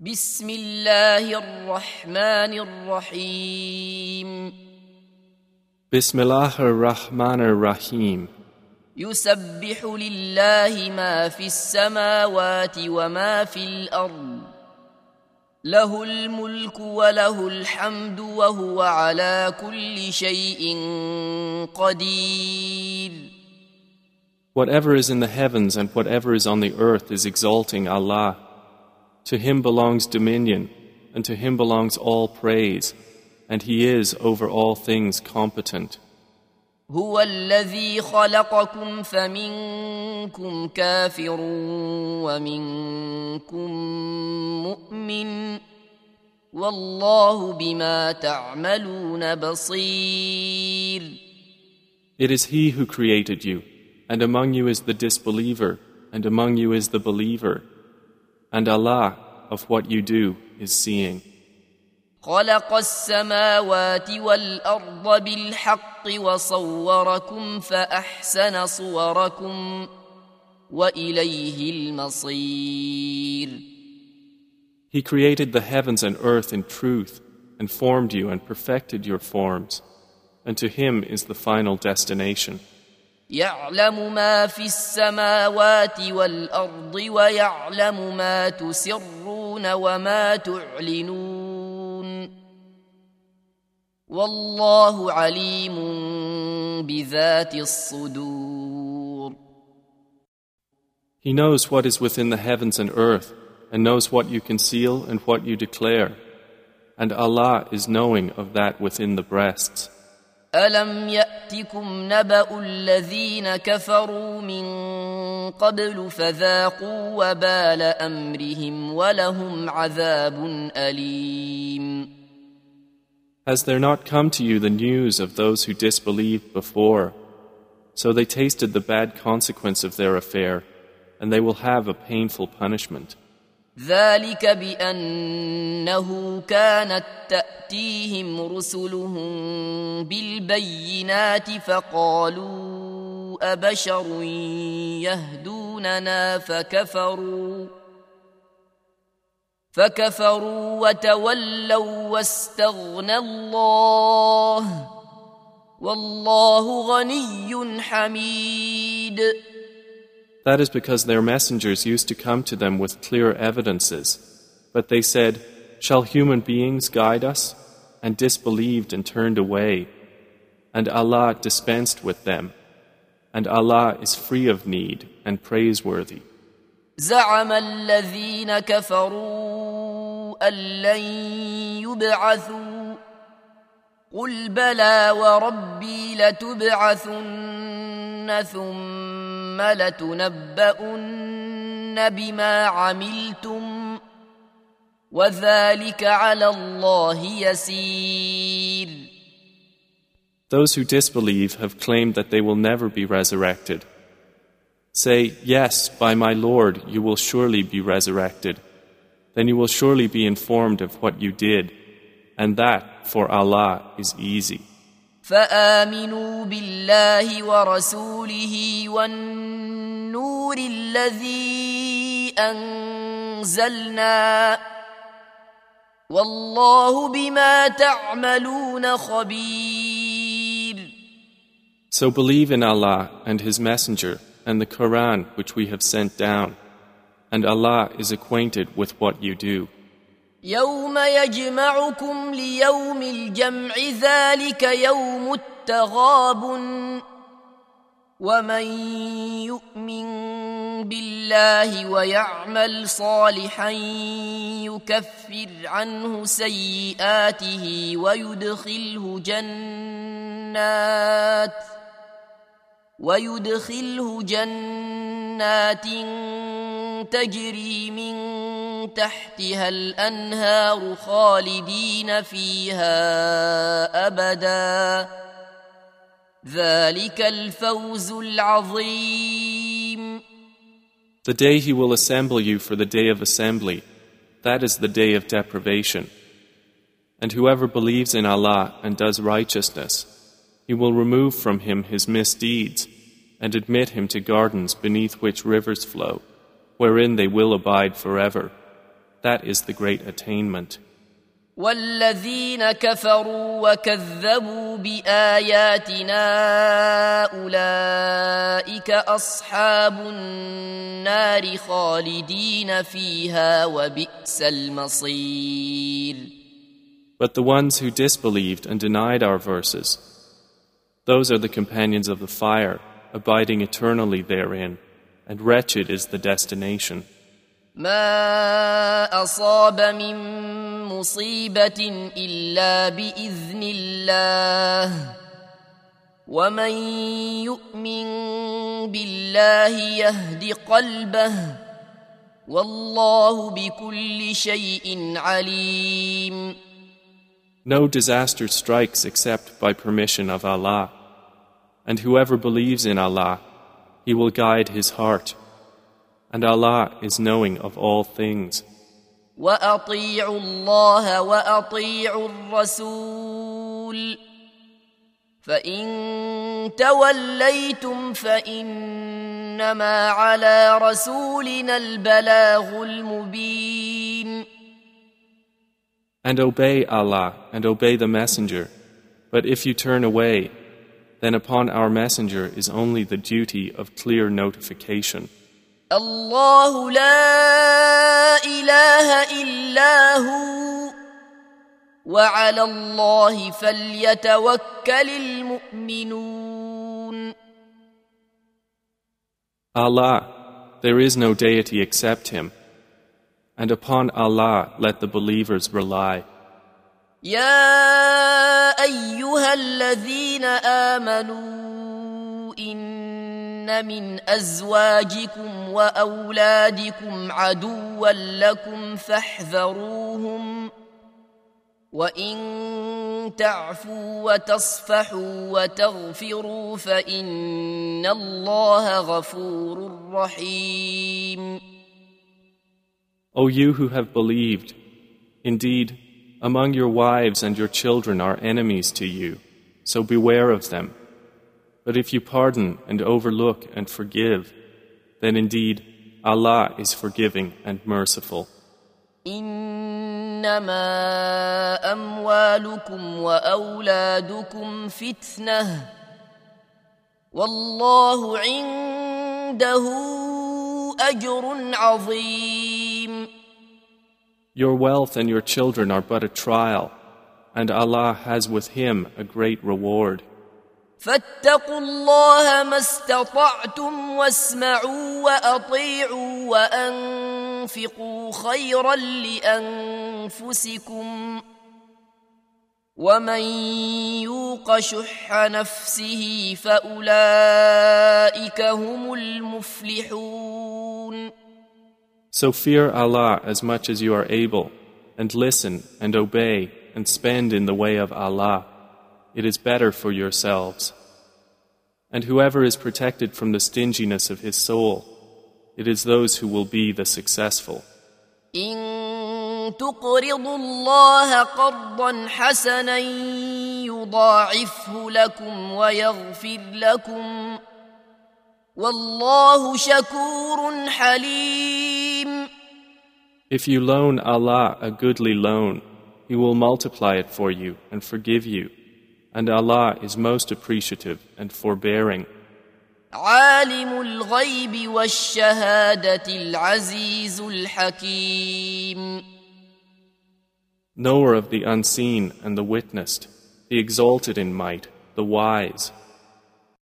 بسم الله الرحمن الرحيم. بسم الله الرحمن الرحيم يسبح لله ما في السماوات وما في الأرض. له الملك وله الحمد وهو على كل شيء قدير. Whatever is in the heavens and whatever is on the earth is exalting Allah. To Him belongs dominion, and to Him belongs all praise, and He is over all things competent. هو الذي خلقكم فمنكم كافر ومنكم مؤمن والله بما تعملون بصير It is He who created you, and among you is the disbeliever, and among you is the believer. And Allah, of what you do, is seeing. خلق السماوات والأرض بالحق وصوركم فأحسن صوركم وإليه المصير He created the heavens and earth in truth, and formed you and perfected your forms. And to Him is the final destination. يعلم ما في السماوات والأرض ويعلم ما تسرون وما تعلنون والله عليم بذات الصدور He knows what is within the heavens and earth, and knows what you conceal and what you declare. And Allah is knowing of that within the breasts. ألم يأتكم نبأ الذين كفروا من قبل فذاقوا وبال أمرهم ولهم عذاب أليم Has there not come to you the news of those who disbelieved before? So they tasted the bad consequence of their affair, and they will have a painful punishment. ذلك بأنه كانت تأتيهم رسلهم بالبينات فقالوا أبشر يهدوننا فكفروا فكفروا وتولوا واستغنى الله والله غني حميد That is because their messengers used to come to them with clear evidences. But they said, Shall human beings guide us? And disbelieved and turned away. And Allah dispensed with them. And Allah is free of need and praiseworthy. زعم الذين كفروا أن لن يبعثوا قل بلى وربي لتبعثن ثم لتنبؤن بما عملتم وذلك على الله يسير Those who disbelieve have claimed that they will never be resurrected. Say, Yes, by my Lord, you will surely be resurrected. Then you will surely be informed of what you did, and that for Allah is easy. فآمنوا بالله ورسوله والنور الذي أنزلنا والله بما تعملون خبير So believe in Allah and His Messenger and the Quran which we have sent down, and Allah is acquainted with what you do. يوم يجمعكم ليوم الجمع ذلك يوم التغاب ومن يؤمن بالله ويعمل صالحا يكفر عنه سيئاته ويدخله جنات ويدخله جنات تجري من تحتها الانهار خالدين فيها ابدا ذلك الفوز العظيم The day He will assemble you for the day of assembly, that is the day of deprivation. And whoever believes in Allah and does righteousness, He will remove from him his misdeeds and admit him to gardens beneath which rivers flow, wherein they will abide forever. That is the great attainment. والذين كفروا وكذبوا باياتنا اولئك اصحاب النار خالدين فيها وبئس المصير But the ones who disbelieved and denied our verses, those are the companions of the fire, abiding eternally therein, and wretched is the destination. ما اصاب من مصيبه الا باذن الله ومن يؤمن بالله يهد قلبه والله بكل شيء عليم No disaster strikes except by permission of Allah. And whoever believes in Allah, He will guide his heart. And Allah is knowing of all things. واطيعوا الله واطيعوا الرسول فان توليتم فانما على رسولنا البلاغ المبين And obey Allah and obey the Messenger. But if you turn away, then upon our Messenger is only the duty of clear notification. الله لا اله الا هو وعلى الله فليتوكل المؤمنون Allah, there is no deity except Him. And upon Allah let the believers rely. يا ايها الذين امنوا من ازواجكم واولادكم عدوا لكم فاحذروهم وان تعفوا وتصفحوا وتغفروا فان الله غفور رحيم O you who have believed, indeed, among your wives and your children are enemies to you, so beware of them. But if you pardon and overlook and forgive, then indeed Allah is forgiving and merciful. انما اموالكم واولادكم فتنه والله عنده اجر عظيم Your wealth and your children are but a trial, and Allah has with Him a great reward. فاتقوا الله ما استطعتم واسمعوا وأطيعوا وأنفقوا خيرا لأنفسكم ومن يوق شح نفسه فأولئك هم المفلحون So fear Allah as much as you are able, and listen and obey and spend in the way of Allah. It is better for yourselves. And whoever is protected from the stinginess of his soul, it is those who will be the successful. إن تقرضوا الله قرضا حسنا يضاعفه لكم ويغفر لكم والله شكور حليم If you loan Allah a goodly loan, He will multiply it for you and forgive you. And Allah is most appreciative and forbearing. عالم الغيب والشهادة العزيز الحكيم Knower of the unseen and the witnessed, the exalted in might, the wise.